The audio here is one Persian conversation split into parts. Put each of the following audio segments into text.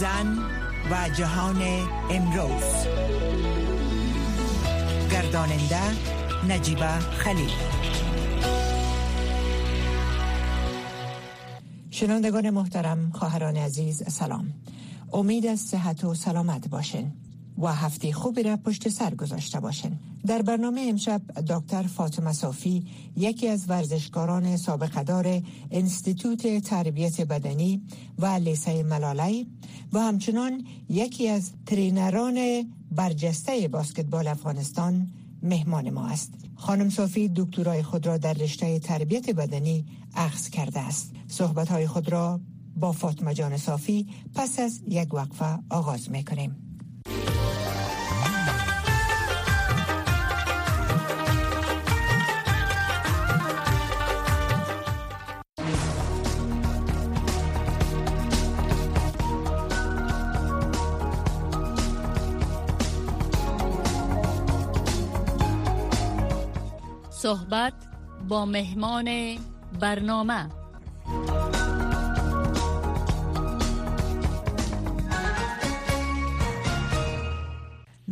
زن و جهان امروز. گرداننده نجیبه خلیل. شنوندگان محترم خواهران عزیز سلام. امید از صحت و سلامت باشین. و هفته خوبی را پشت سر گذاشته باشین در برنامه امشب دکتر فاطمه صافی یکی از ورزشکاران سابقه دار انستیتوت تربیت بدنی و لیسه ملالی و همچنان یکی از ترینران برجسته باسکتبال افغانستان مهمان ما است. خانم صافی دکترای خود را در رشته تربیت بدنی اخذ کرده است. صحبت های خود را با فاطمه جان صافی پس از یک وقفه آغاز می‌کنیم. صحبت با مهمان برنامه.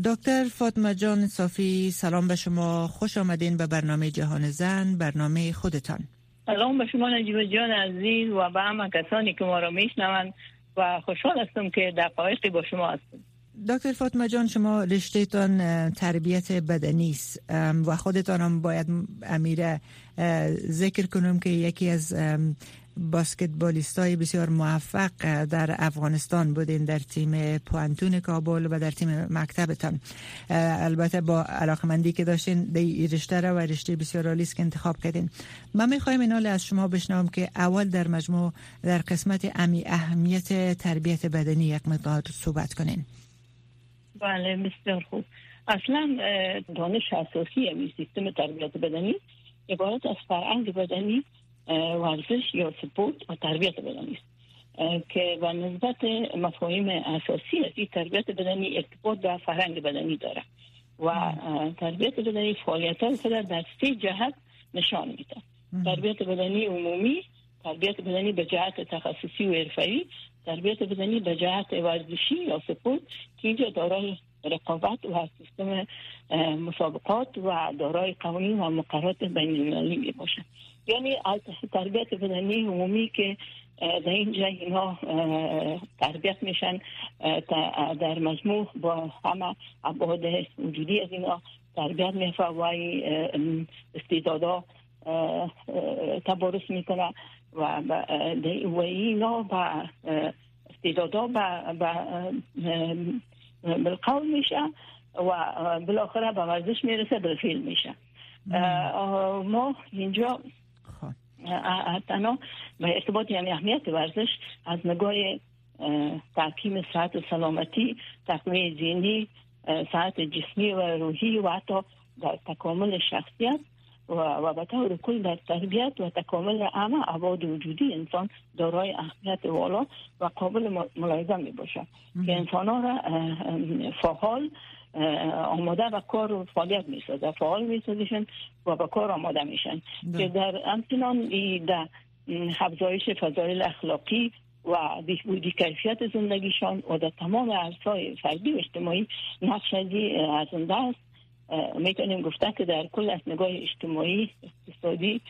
دکتر فاطمه جان صافی سلام به شما. خوش آمدین به برنامه جهان زن برنامه خودتان. سلام به شما نجیب جان عزیز و به همه کسانی که ما را میشنوند و خوشحال هستم که دقایقی با شما هستم. دکتر فاطمه جان شما رشتهتان تربیت بدنی است و خودتان هم باید امیر ذکر کنم که یکی از باسکتبالیست های بسیار موفق در افغانستان بودین در تیم پوانتون کابل و در تیم مکتبتان. البته با علاقمندی که داشتین در رشته و رشته بسیار عالی که انتخاب کردین. من می‌خوایم اینال از شما بشنوم که اول در مجموع در قسمت امی اهمیت تربیت بدنی یک مقدار صحبت کنین. بله بسیار خوب. اصلا دانش اساسی امی سیستم تربیت بدنی عبارت از فرهنگ بدنی ورزش یا سپورت و تربیت بدنی است. که و نسبت مفاهیم اساسی از این تربیت بدنی ارتباط به فرهنگ بدنی داره و تربیت بدنی فعالیت های خود در سه جهت نشان میده. تربیت بدنی عمومی تربیت بدنی به جهت تخصصی و حرفه‌ای تربیت بدنی به جهت ورزشی یا سپورت که اینجا دارای رقابت و سیستم مسابقات و دارای قوانین و مقررات بین المللی می باشند یعنی از تربیت بدنی عمومی که در اینجا اینا تربیت میشن در مجموع با همه ابعاد وجودی از اینا تربیت میفه و استعدادا تبارس می‌کنه و و اینا با استعدادا با بالقول میشه و بالاخره به ورزش می‌رسه بالفیل میشه ما اینجا تنها به ارتباط یعنی اهمیت ورزش از نگاه تحکیم صحت و سلامتی تقویه ذهنی صحت جسمی و روحی و حتی در تکامل شخصیت و به طور کل در تربیت و تکامل همه ابعاد وجودی انسان دارای اهمیت والا و قابل ملاحظه می باشد. که انسان ها را فعال آماده به کار و فعالیت می سازه فعال می سازشن و به کار آماده میشن. که در همچنان در افزایش فضایل اخلاقی و بهبودی کیفیت زندگیشان و در تمام ارزهای فردی و اجتماعی نقش ارزنده است می‌تونیم گفته که در کل از نگاه اجتماعی اقتصادی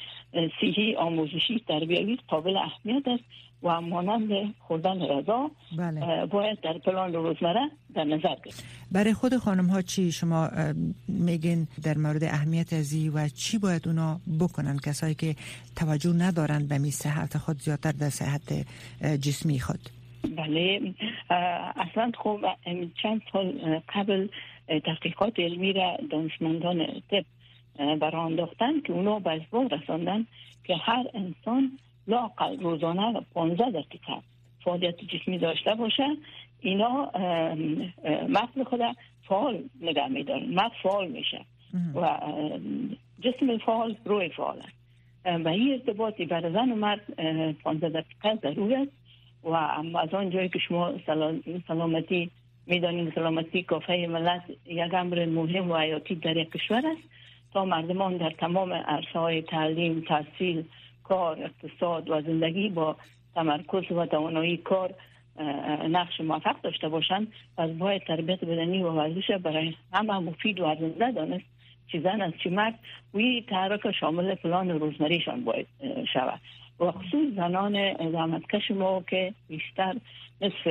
صحی آموزشی تربیوی قابل اهمیت است و مانند خوردن غذا بله. باید در پلان روزمره در نظر گرفت برای خود خانم ها چی شما میگین در مورد اهمیت ازی و چی باید اونا بکنن کسایی که توجه ندارند به می صحت خود زیادتر در صحت جسمی خود بله اصلا خوب چند سال قبل تحقیقات علمی را دانشمندان طب برای انداختن که اونا به اثبات رساندن که هر انسان لاقل روزانه 15 دقیقه فعالیت جسمی داشته باشه اینا مغز خود فعال نگه میدارن. مغز فعال میشه و جسم فعال روی فعال و این ارتباطی بر زن و مرد 15 دقیقه ضرور است. و از آن جایی که شما سلامتی می‌دانیم سلامتی کافه ملت یک امر مهم و حیاتی در یک کشور است. تا مردمان در تمام عرصه های تعلیم، تحصیل، کار، اقتصاد و زندگی با تمرکز و توانایی کار نقش موفق داشته باشند از باید تربیت بدنی و ورزش برای همه مفید و ارزنده دانست چه زن از چه مرد وی تحرک شامل پلان روزمریشان باید شود. و خصوص زنان زحمتکش ما که بیشتر نصف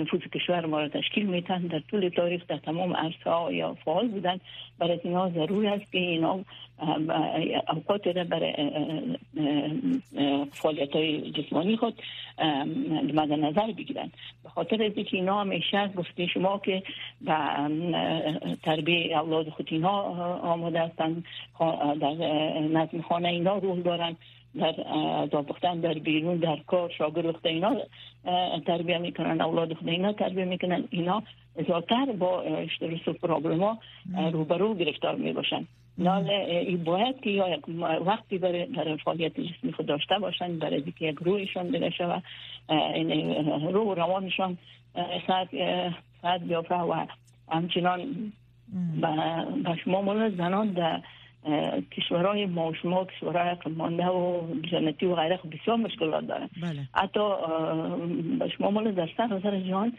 نفوس کشور ما را تشکیل میتن در طول تاریخ در تمام عرصه یا فعال بودن برای اینا ضرور است که اینا اوقات را برای فعالیت های جسمانی خود مد نظر بگیرن به خاطر از که اینا همیشه گفته شما که به تربیه اولاد خود اینا آماده هستند در نظم خانه اینا روح دارن در دابختن در بیرون در کار شاگرد اینا تربیه می‌کنن اولاد خود اینا تربیه می‌کنن. اینا زیادتر با اشترس و پرابلم ها روبرو گرفتار می‌باشن. نال این باید که یا وقتی برای در فعالیت جسمی خود داشته باشن برای که یک رویشان دیده این رو روانشان ساعت ساعت بیافه و همچنان به شما زنان در کشورهای ما شما کشورهای مانده و جنتی و غیره بسیار مشکلات دارن بله. حتی شما مال در سر جهان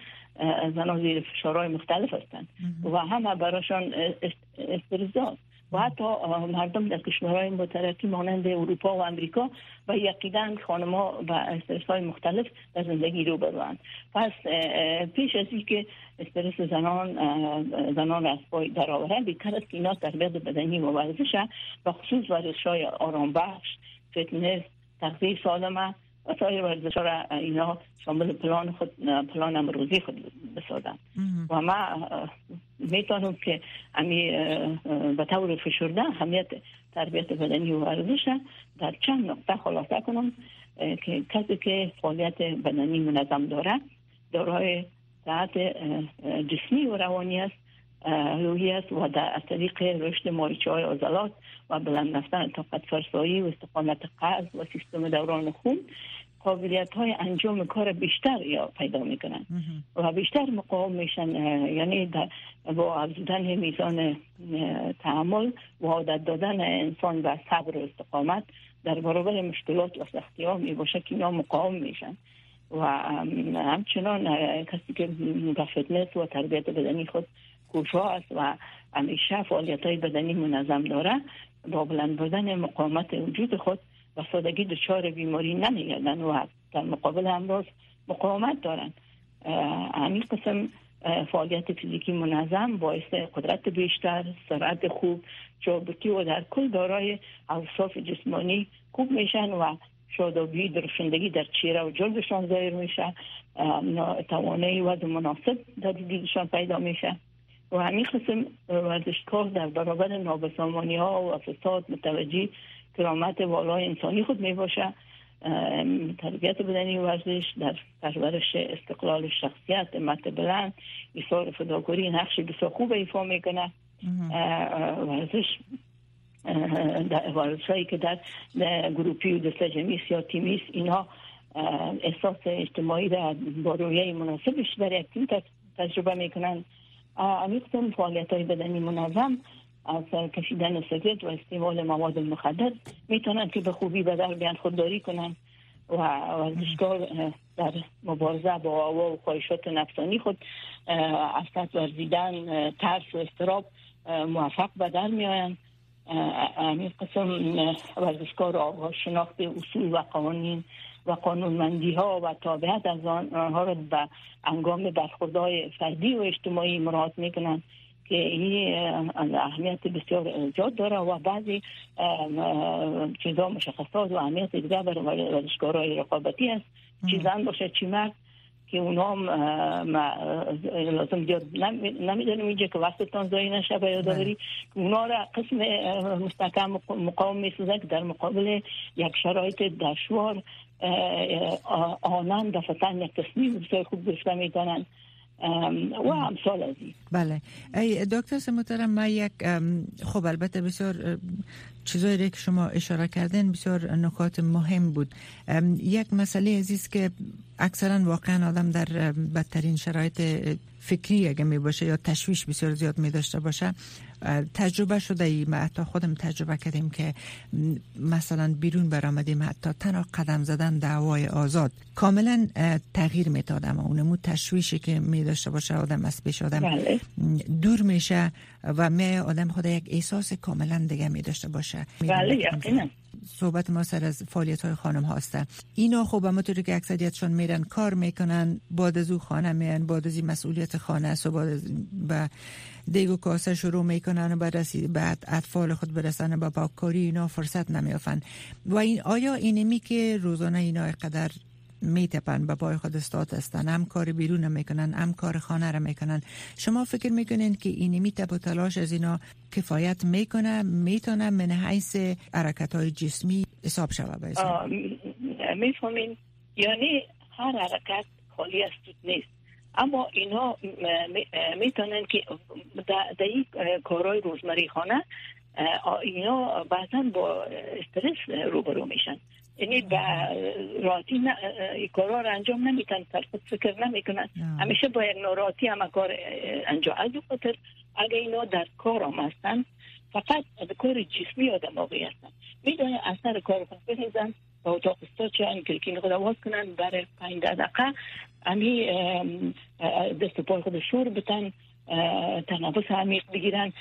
زنان زیر فشارهای مختلف هستند. و همه براشان استرزاد و حتی مردم در کشورهای مترقی مانند اروپا و امریکا و یقیدا خانما و استرس های مختلف در زندگی رو بروند پس پیش از که استرس زنان زنان از پای در آورند بیتر است که اینا تربیت بدنی و ورزش و خصوص ورزش های آرام بخش فتنس تغذیه سالمه و سایر ورزش را اینا شامل پلان خود پلان امروزی خود بسازن. و ما می‌تونم که امی به طور فشرده همیت تربیت بدنی و ورزش در چند نقطه خلاصه کنم که کسی که فعالیت بدنی منظم داره دارای صحت جسمی و روانی است روحی است و در طریق رشد مایچه های عضلات و بلند رفتن طاقت فرسایی و استقامت قلب و سیستم دوران خون قابلیت های انجام کار بیشتر یا پیدا می‌کنن. و بیشتر مقاوم میشن یعنی با افزودن میزان تحمل و عادت دادن انسان و صبر و استقامت در برابر مشکلات و سختی ها می باشه که اینا مقاوم میشن. و همچنان کسی که به فتنس و تربیت بدنی خود کوشا است و همیشه فعالیت های بدنی منظم داره. با بلند بودن مقاومت وجود خود و سادگی دچار بیماری نمیگردن و در مقابل امراض مقاومت دارن. همین قسم فعالیت فیزیکی منظم باعث قدرت بیشتر سرعت خوب جابکی و در کل دارای اوصاف جسمانی خوب میشن و شادابی درشندگی در چهره و جلدشان ظاهر میشه. توانایی و مناسب در دیدشان پیدا میشه. و همین قسم ورزشکار در برابر نابسامانی ها و فساد متوجه کرامت والای انسانی خود می باشه. تربیت بدنی ورزش در پرورش استقلال شخصیت مت بلند ایثار فداکاری نقش بسیار خوب ایفا می‌کنه ورزش ورزش هایی که در گروپی و دستجمیس یا تیمیس اینها احساس اجتماعی را با رویه مناسبش برای یک تجربه می‌کنن امیقتون فعالیت های بدنی منظم از کشیدن سگرت و استعمال مواد مخدر می‌تونن که به خوبی به در بیان خودداری کنن و ورزشکار در مبارزه با آوا و خواهشات نفسانی خود از ورزیدن ترس و استراب موفق به در میآیند. همین قسم ورزشکار آقا شناخت اصول و قوانین و قانونمندی ها و تابعیت از آنها را به انگام برخوردهای فردی و اجتماعی مراعات می‌کنند که این اهمیت بسیار زیاد داره و بعضی چیزا مشخصات و اهمیت دیگه برای ورزشکارهای رقابتی است چی زن باشه چی مرد که اونا لازم زیاد نمی‌دونم اینجا که وقتتان زایی نشه به یادآوری اونا را قسم مستقیم مقاوم می‌سازه که در مقابل یک شرایط دشوار آنان دفتن یک تصمیم بسیار خوب گرفته می‌تونن و امثال از بله. ای دکتر محترم ما یک خب البته بسیار چیزایی که شما اشاره کردین بسیار نکات مهم بود. یک مسئله عزیز که اکثرا واقعا آدم در بدترین شرایط فکری اگه می باشه یا تشویش بسیار زیاد می داشته باشه. تجربه شده ای ما حتی خودم تجربه کردیم که مثلا بیرون برآمدیم حتی تنها قدم زدن دعوای آزاد. کاملا تغییر می‌داد اما. اونمو تشویشی که می داشته باشه آدم از پیش آدم بله. دور میشه و می آدم خود یک احساس کاملا دیگه می داشته باشه. بله صحبت ما سر از فعالیت های خانم هاسته اینا خب همونطوری که اکثریتشون میرن کار می‌کنن بعد از او خانه میان بعد از مسئولیت خانه است و بعد و دیگ و کاسه شروع می‌کنن و بعد اطفال خود برسن با پاککاری اینا فرصت نمیافن و این آیا اینمی که روزانه اینا قدر میتپن به پای خود استاد هستن. هم کار بیرون می‌کنن هم کار خانه را می‌کنن. شما فکر می‌کنین که این میتپ و تلاش از اینا کفایت می‌کنه می‌تونه من حیث حرکت های جسمی حساب شوه می‌فهمین. یعنی هر حرکت خالی از نیست. اما اینا می‌تونن که در این کارهای روزمری خانه اینا بعضا با استرس روبرو میشن. یعنی به راحتی کارا رو انجام نمیتن طرف فکر نمی‌کنن. همیشه با یک ناراحتی هم کار انجام. از خاطر اگه اینا در کار هم هستن فقط کار جسمی آدم آقی هستن می‌دونی اثر کار خود بریزن با اتاق استا چه کلکین خود آواز کنن برای پنج دقیقه امی دست پای خود شور بتن. تنفس عمیق بگیرن.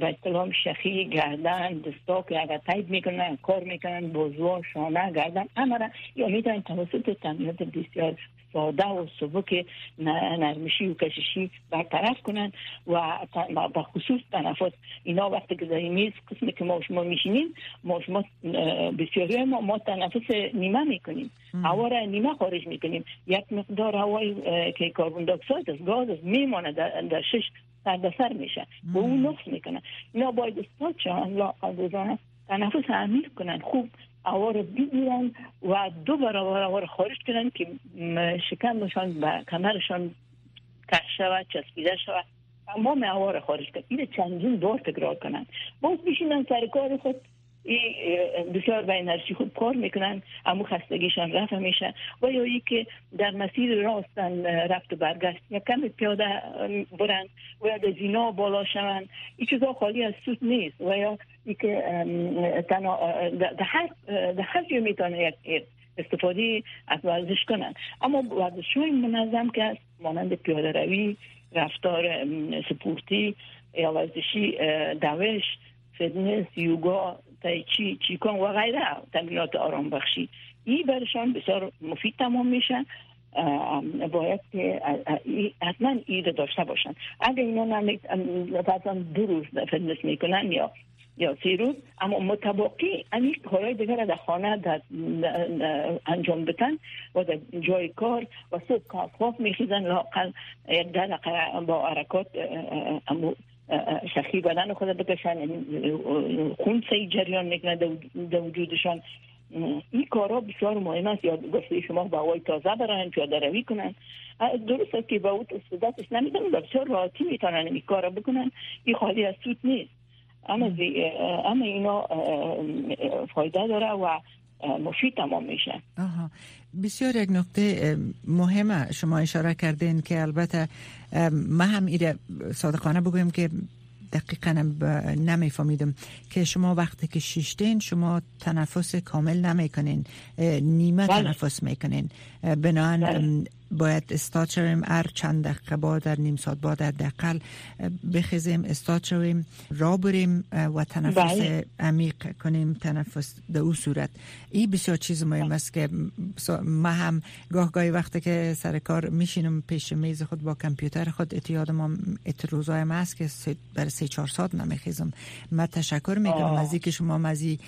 به اصطلاح شخی گردن دستا که اگر تایید می‌کنن کار می‌کنن بزوا شانه گردن امرا. یا می‌تونن توسط تمرینات بسیار ساده و سبک نرمشی و کششی برطرف کنن و به خصوص تنفس. اینا وقتی که در میز قسمی که ما شما میشینیم ما شما بسیاری ما, ما تنفس نیمه می‌کنیم. هوا را نیمه خارج می‌کنیم. یک مقدار هوای که کاربون داکساید از گاز میمانه در, شش سر سر میشه. و اون نقص می‌کنه. اینا باید استاد لاقل روزانه تنفس عمیق کنن. خوب هوا رو بگیرن و دو برابر هوا رو خارج کنن که شکمشان به کمرشان کش شود چسبیده شود. تمام هوا رو خارج کنن این چندین دور تکرار کنن. باز بشینن سر کار خود. بسیار به انرژی خوب کار می‌کنن. اما خستگیشان رفع میشه. و یا ای که در مسیر راستن رفت و برگشت. یا کم پیاده برن. و یا در زینا بالا شون این چیزا خالی از سود نیست. و یا ای که در هر, هر جای می‌تونه یک استفاده از ورزش کنن. اما ورزش های منظم که مانند پیاده روی رفتار سپورتی یا ورزشی دوش فتنس یوگا تایچی چیکان و غیره تمرینات آرام بخشی. این برشان بسیار مفید تمام میشن باید که حتما ایده داشته باشن. اگر اینا نمید دو روز فتنس می‌کنن یا یا سی روز اما متباقی امی کارهای دیگر در خانه در انجام بتن و در جای کار و صبح خواب میخیزن لاقل یک دقیقه با حرکات شخی بدن خود بکشن یعنی، خون سی جریان می‌کنه در وجودشان. این کارا بسیار مهم است. یا گفته شما با هوای تازه برن پیاده روی کنن. درست است که با او استعدادش نمی‌دونن بسیار راحتی می‌تونن این کارا بکنن. این خالی از سود نیست. اما, اما اینا فایده داره و مفید تمام میشه آها. بسیار یک نکته مهمه شما اشاره کردین که البته ما هم ایره صادقانه بگویم که دقیقا نمیفهمیدم که شما وقتی که شیشتین شما تنفس کامل نمی‌کنین نیمه بله. تنفس می‌کنین بنابراین بله. باید استاد شویم. هر چند دقیقه با در نیم ساعت با در دقل بخیزیم استاد شویم. را بریم و تنفس بله. عمیق کنیم تنفس در او صورت. این بسیار چیز مهم است که ما هم گاه گاهی وقتی که سر کار میشینم پیش میز خود با کامپیوتر خود اتیاد ما اتروزای ما است که بر سه چهار ساعت نمیخیزم. من تشکر می‌کنم. از اینکه شما مزی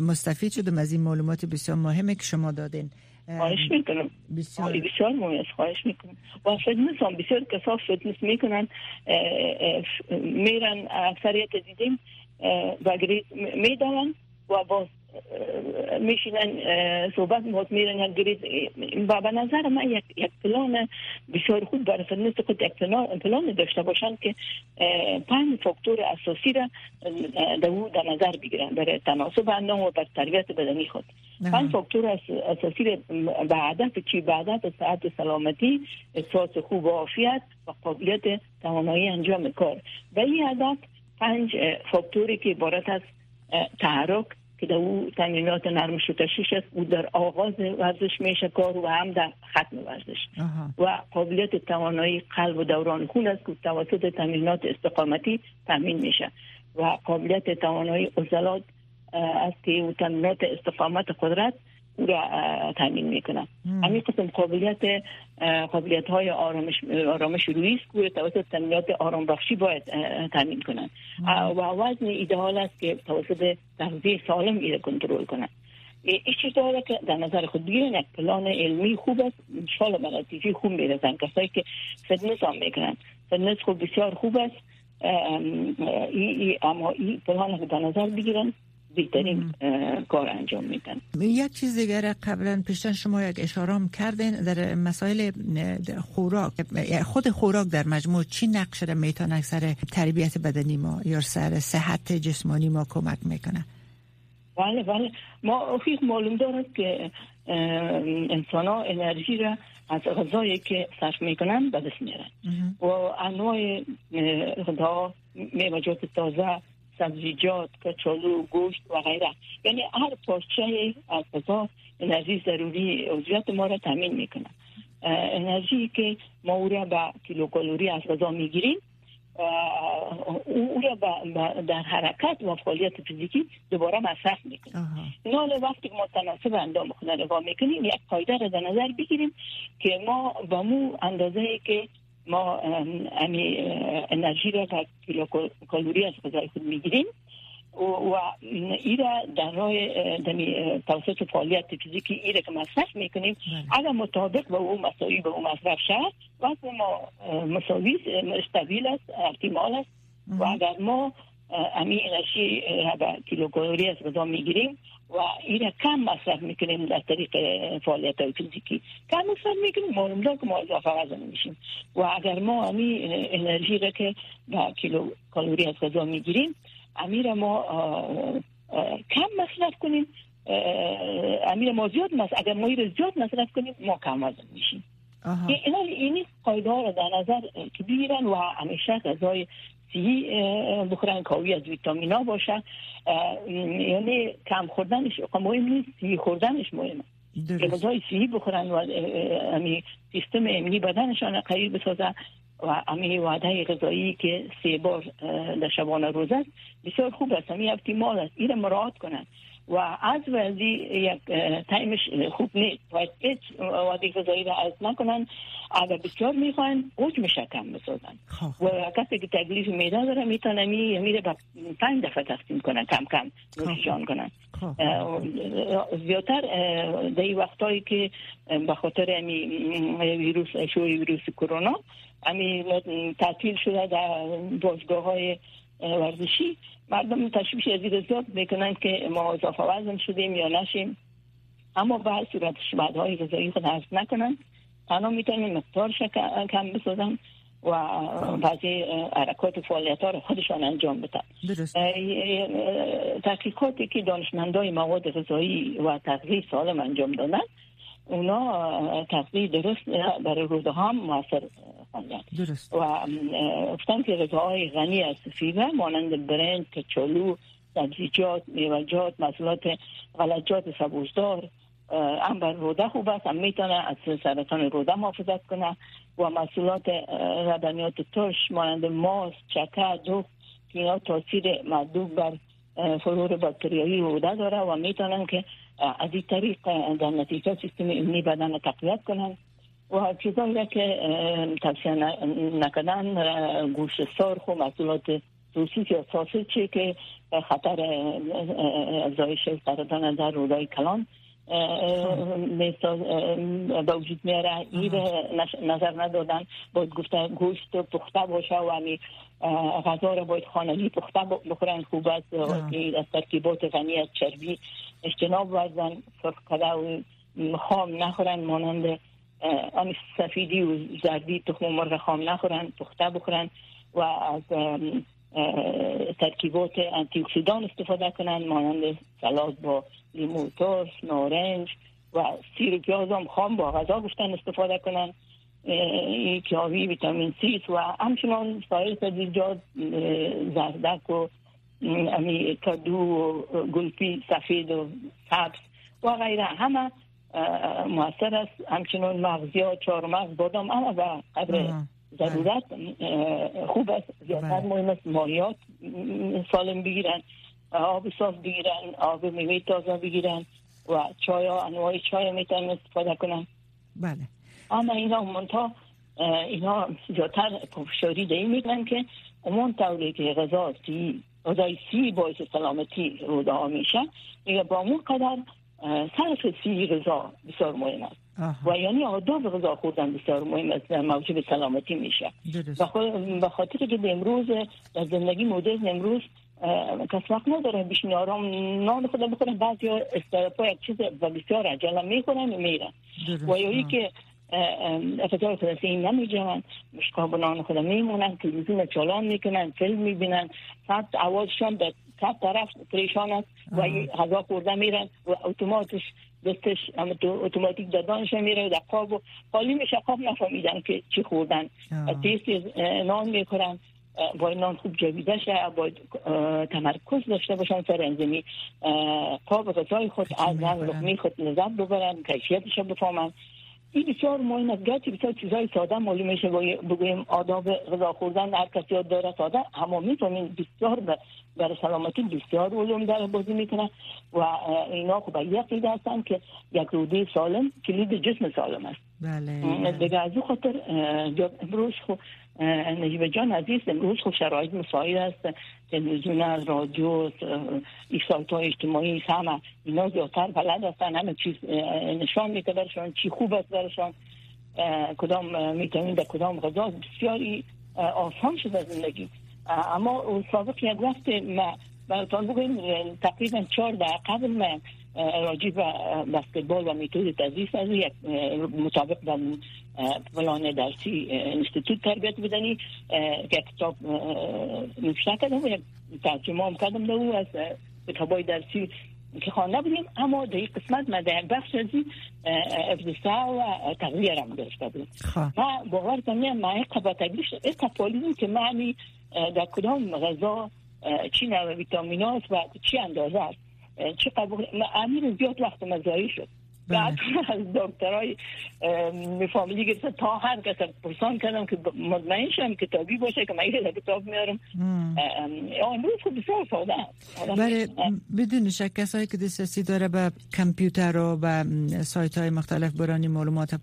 مستفید شدم از این معلومات بسیار مهمه که شما دادین. خواهش می‌کنم. بسیار. بسیار خواهش می‌کنم. و فتنس هم بسیار کسا فتنس می‌کنن میرن اکثریت دیدیم و گریز می‌دونن و باز میشینن صحبت باز میرن یک گریز. و به نظر من یک, یک پلان بسیار خوب برای فتنس خود یک پلان داشته باشن که پنج فاکتور اساسی را در نظر بگیرن. برای تناسب اندام و بر تربیت بدنی خود. پنج فاکتور اساسی به هدف چی؟ به هدف صحت سلامتی احساس خوب و عافیت و قابلیت توانایی انجام کار. و این هدف پنج فاکتوری که عبارت از تحرک که در او تمرینات نرم شتشش است او در آغاز ورزش میشه کار و هم در ختم ورزش. و قابلیت توانایی قلب و دوران خون است که توسط تمرینات استقامتی تامین میشه. و قابلیت توانایی عضلات است که او تمرینات استقامت قدرت او را تامین می‌کنه همین قسم قابلیت قابلیت های آرامش آرامش است توسط تمرینات آرام بخشی باید تامین کنند و وزن ایدئال است که توسط تغذیه سالم ایره کنترل کنند این چیز داره که در نظر خود بگیرن یک پلان علمی خوب است. انشالله به نتیجه خوب می‌رسن. کسایی که فتنس هم می‌کنن. فتنس خوب بسیار خوب است. ای اما این پلان که در نظر بگیرن. بهترین کار انجام میدن. یک چیز دیگر قبلا پیشتن شما یک اشاره کردین در مسائل خوراک. خود خوراک در مجموع چی نقش را می‌تونه سر تربیت بدنی ما یا سر صحت جسمانی ما کمک می‌کنه؟ بله بله. ما خیلی معلوم دارد که انسان ها انرژی را از غذایی که صرف می‌کنن به دست میارن. و انواع غذا میوجات تازه سبزیجات کچالو گوشت و غیره. یعنی هر پارچه از غذا انرژی ضروری عضویت ما را تامین می‌کنه. انرژی که ما او را به کیلوکالوری از غذا می‌گیریم او را در حرکت و فعالیت فیزیکی دوباره مصرف می‌کنیم نال وقتی ما تناسب اندام خود نگاه می‌کنیم یک قاعده را در نظر بگیریم که ما با مو اندازه که ما امی انرژی را در کیلو کالوری از غذای خود می‌گیریم و ایرا در راه دمی توسط فعالیت فیزیکی ایره که مصرف می‌کنیم بله. اگر مطابق به اون مساوی به اون مصرف شد وقت ما مساوی استابیل است احتمال است و اگر ما امی انرژی را به کیلو کالوری از غذا می‌گیریم و این کم مصرف می‌کنیم در طریق فعالیت های فیزیکی. کم مصرف می‌کنیم معلوم که ما اضافه وزن میشیم و اگر ما امی انرژی را که با کیلو کالوری از غذا می‌گیریم امیر ما کم مصرف کنیم. امیر ما زیاد مصرف اگر ما زیاد مصرف کنیم ما کم وزن میشیم اینا اینی قاعده ها را در نظر بگیرن و همیشه غذای سی بخورن کاوی از ویتامینا باشه. یعنی کم خوردنش مهم نیست سی خوردنش مهمه. غذای سی بخورن و امی سیستم امنی بدنشان قوی بسازه و امی وعده غذایی که سه بار در شبانه روز است بسیار خوب است. امی اپتیمال است. این مراعات کنند و از وزی یک تایمش خوب نیست و هیچ وادی غذایی را از نکنن اگر بسیار می‌خواین گوش میشه کم بسازن خب. و کسی که تکلیف میده داره می‌تونه می میره با پنج دفعه تقسیم کنن کم کم نوشیجان خب. کنن خب. زیادتر در این وقتایی که به خاطر امی ویروس شوی ویروس کرونا امی تعطیل شده در بازگاه های ورزشی مردم تشویش از زیاد می‌کنن که ما اضافه وزن شدیم یا نشیم. اما به صورت های غذایی خود حذف نکنن تنها می‌تونن مقدارش کم بسازن و بعضی حرکات و فعالیت ها رو خودشان انجام بدن. تحقیقاتی که دانشمندای مواد غذایی و تغذیه سالم انجام دادن اونا تغذیه درست برای روده هم موثر درست. و گفتن که غذاهای غنی از فیبر مانند برنج کچالو سبزیجات میوجات محصولات غلجات سبوزدار هم بر روده خوب است. هم می‌تونه از سرطان روده محافظت کنه. و محصولات لبنیات ترش مانند ماست چکه دو که اینا تاثیر مدوب بر فرور باکتریایی روده داره. و می‌تونن که از این طریق در نتیجه سیستم ایمنی بدن تقویت کنن. و چیزایی که توصیه نکردن گوشت سرخ و محصولات سوسیس یا ساسیچی که خطر افزایش سرطان در رودای کلان به وجود میاره. این نظر ندادن. باید گفته گوشت پخته باشه و همی غذا را باید خانگی پخته بخورن. خوب است. از ترکیبات غنی از چربی اجتناب ورزن. سرخ کده و خام نخورن. مانند آن سفیدی و زردی تخم مرغ خام نخورن پخته بخورن و از ترکیبات انتی اکسیدان استفاده کنن مانند سلات با لیمو ترش نارنج و سیر پیاز هم خام با غذا گفتن استفاده کنن. حاوی ویتامین سی و همچنان سایر سبزیجات زردک و امی کدو و گلپی سفید و سبز و غیره. همه موثر است. همچنان مغزیات چهارمغز بادام اما به قدر ضرورت خوب است. زیادتر بله. مهم است ماهیات سالم بگیرن آب صاف بگیرن آب میوه تازه بگیرن و چای انواع چای می‌تونن استفاده کنن. بله. اما اینا منتها اینا زیادتر پفشاری دی میگن که اون طوری که غذا سی غذای سی باعث سلامتی رو میشه میگه با اون قدر صرف سی غذا بسیار مهم است. و یعنی آداب غذا خوردن بسیار مهم است موجب سلامتی میشه. به خاطر که امروز در زندگی مدرن امروز کس وقت نداره بیشین آرام نان خود بخورن. بعضی ها استراپا یک چیز و بسیار عجله می‌کنن و میرن و یایی که افضای فلسطین نمی جوان مشکاب نان خود میمونن تلویزیون چالان می‌کنن فیلم می‌بینن ساعت عوضشان به سب طرف پریشان است و غذا خورده میرن و اتوماتش دستش اتوماتیک دادانش میره در خواب و حالی میشه. خواب نفهمیدن که چی خوردن. تیست نان می‌کنن باید نان خوب جویده شه باید تمرکز داشته باشن سر انزمی قاب غذای خود از لقمه خود لذت ببرن کیفیتش بفهمن. این بسیار مهم است. گرچه بسیار چیزای ساده معلوم میشه بگویم آداب غذا خوردن هر کسی داره ساده. اما می‌تونیم بسیار برای سلامتی بسیار علوم در بازی می‌کنه و اینا خب یک هستن که یک روده سالم کلید جسم سالم است. بله. دیگه از خاطر امروز خب نجیب جان عزیز امروز خب شرایط مساعد است. تلویزیون رادیو ایسایت های اجتماعی همه اینا زیادتر بلد هستن همه چیز نشان میده برشان چی خوب است برشان. کدام می‌تونین در کدام غذا بسیاری آسان شده زندگی. اما سابق یک وقت براتان بگویم تقریبا چهار در قبل من راجی به بسکتبال و میتود تدریس از یک مطابق در پلان درسی انستیتوت تربیت بدنی که کتاب نوشته کردم و یک ترجمه هم کردم دو از کتابای درسی که خوانده بودیم. اما در این قسمت من در بخش از افزسته و تغذیه را گرفته بودیم. ما باور کنیم من یک قبا که معنی در کدام غذا چی نوع ویتامینات و چی اندازه است. چه قبول امیر زیاد وقت مزایی شد. بعد از دکترای فامیلی گرفته تا هر کس پرسان کردم که مطمئن شم کتابی باشه که من یه کتاب میارم. امروز خود بسیار ساده بله بدون شک کسایی که دسترسی داره به کامپیوتر و به سایت های مختلف برانی معلومات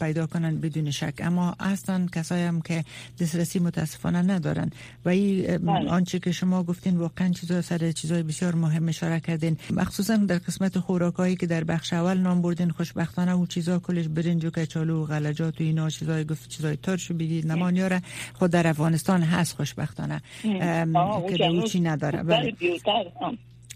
پیدا کنن بدون شک. اما اصلا کسایی هم که دسترسی متاسفانه ندارن. و این بله. آنچه که شما گفتین واقعا چیزا سر چیزای بسیار مهم اشاره کردین. مخصوصا در قسمت خوراکایی که در بخش اول نام بردین خوشبختانه او چیزا کلش برنج و کچالو و غلجات و اینا چیزای گفت چیزای ترش بگید نمانیاره خود در افغانستان هست خوشبختانه. که او چی نداره. بله.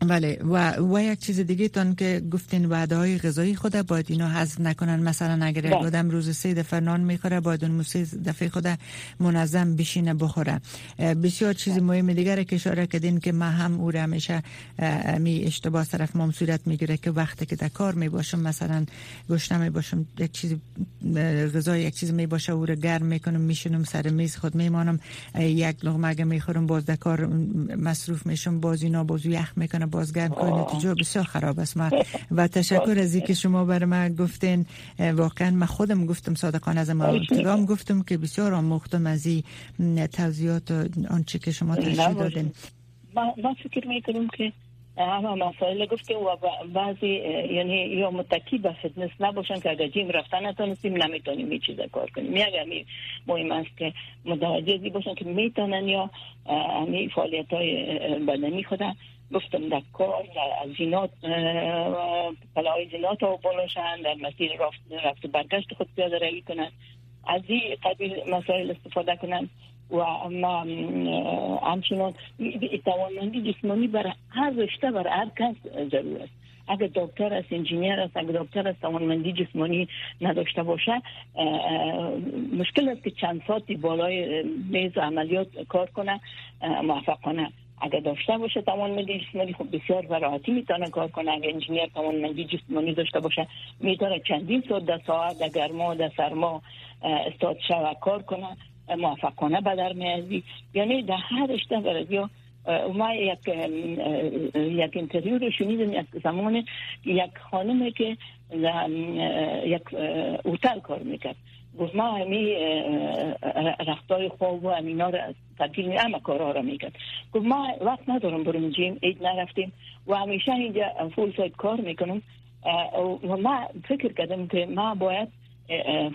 بله و و یک چیز دیگه تان که گفتین وعده های غذایی خود باید اینا حذف نکنن مثلا اگر یک بله. آدم روز سه دفعه نان می‌خوره باید اون سه دفعه خود منظم بشینه بخوره بسیار چیز بله. مهم دیگه که اشاره کردین که ما هم او همیشه می اشتباه طرف ما صورت می‌گیره که وقتی که در کار می باشم مثلا گشنه می باشم یک چیز غذای یک چیز می باشه او رو گرم می‌کنم میشونم سر میز خود میمانم یک لقمه اگه می‌خورم باز در کار مصروف میشم باز اینا باز یخ می‌کنه بازگرم کنید نتیجه بسیار خراب است. ما و تشکر از اینکه شما بر من گفتین. واقعا من خودم گفتم صادقانه از ما ابتدام گفتم که بسیار آموختم از این توضیحات آنچه که شما تشریح دادین. من فکر می‌کنم که همه مسائل گفته و بعضی یعنی یا متکی به فتنس نباشن که اگر جیم رفتن نتونستیم نمی‌تونیم این چیز کار کنیم. یک همی مهم است که متوجه باشن که می‌تونن یا همی فعالیت های بدنی خودن. گفتم در کار در زینات پلای زینات ها بلاشن در مسیر رفت, رفت برگشت خود پیاده روی کنن. از این قبیل مسائل استفاده کنن و اما همچنان توانمندی جسمانی برای هر رشته برای هر کس ضرور است. اگر دکتر است انجینیر است اگر دکتر است توانمندی جسمانی نداشته باشه مشکل است که چند ساعتی بالای میز عملیات کار کنه موفق کنه. اگر داشته باشه توانمندی جسمانی خب بسیار براحتی می‌تونه کار کنه. اگر انجینیر توانمندی جسمانی داشته باشه می‌تونه چندین ساعت در ساعت در گرما در سرما استاد شو کار کنه. موفقانه به در میازی. یعنی در هر رشته برای ما یک یک انترویو رو شنیدم یک زمان یک خانمی که یک اوتل کار می‌کرد. گفت ما همی رفتای خواب و امینا رو تبدیل همه کارها رو می‌کرد گفت ما وقت ندارم برم جیم اید نرفتیم و همیشه اینجا فول سایت کار می‌کنم و ما فکر کردم که ما باید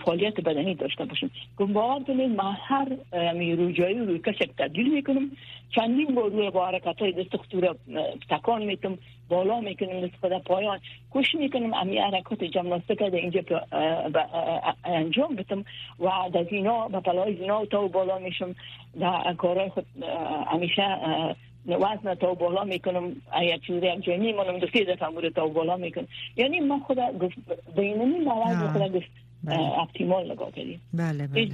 فعالیت بدنی داشته باشیم. گفت باور کنید ما هر روی روی کشک تبدیل می‌کنم چندین بار روی با حرکت های دست خطور تکان میتم بالا می‌کنم دست خدا پایان کش می‌کنم امی حرکات جمناستیک در اینجا انجام بتم و در زینا به پلای زینا تا بالا میشم در کارهای خود همیشه وزن تا بالا می‌کنم یک چیزی یک جایی میمونم دو سه دفعه تا بالا می‌کنم یعنی ما خدا گفت بینمی مواد خدا گفت اپتیمال نگاه کردیم. بله بله.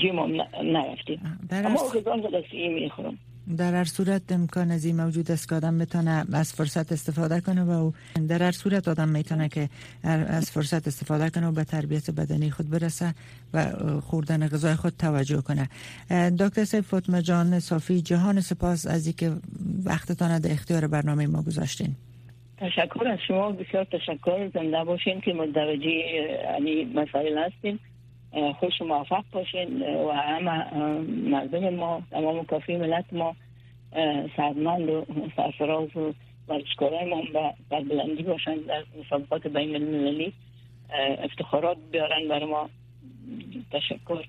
جیم هم نرفتیم. اما غذا غلطی می‌خورم. در هر صورت امکان از این موجود است که آدم می‌تونه از فرصت استفاده کنه و در هر صورت آدم می‌تونه که از فرصت استفاده کنه و به تربیت بدنی خود برسه و خوردن غذای خود توجه کنه. دکتر سیف فاطمه جان صافی جهان سپاس از اینکه وقتتان در اختیار برنامه ما گذاشتین. تشکر از شما بسیار تشکر. زنده باشین که متوجه یعنی مسائل هستیم خوش و موفق باشین و همه مردم ما تمام کافی ملت ما سرمند و سرفراز و ورزشکارای ما بر بلندی باشن در مسابقات بین المللی. افتخارات بیارن بر ما. تشکر.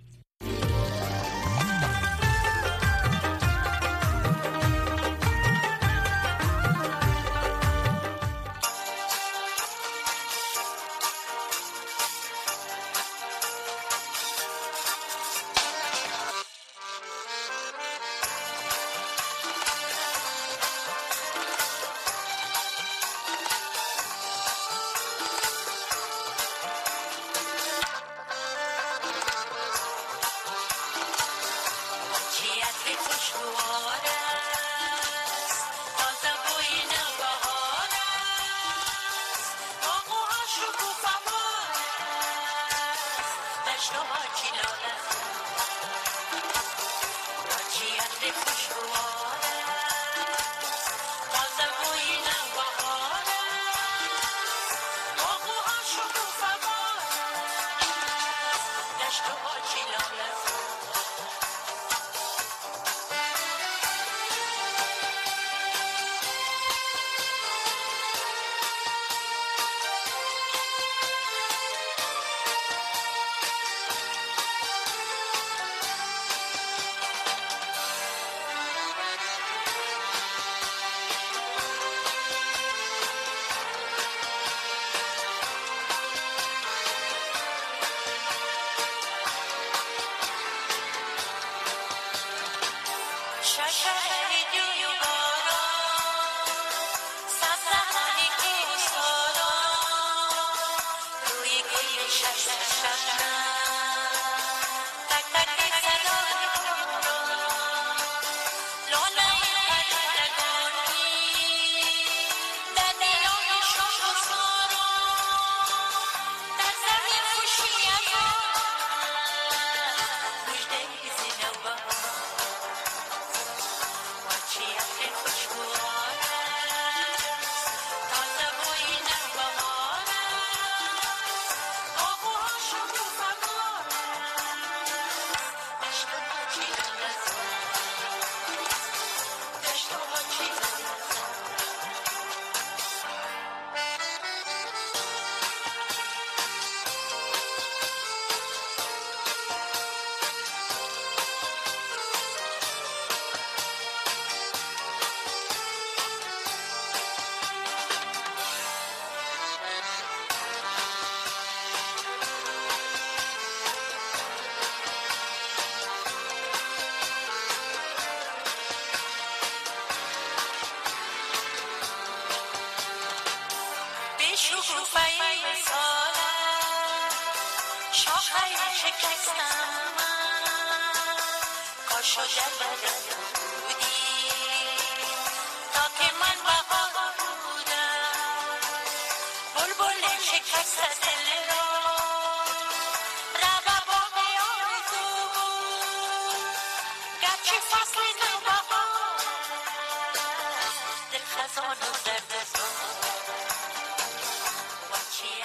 Shut your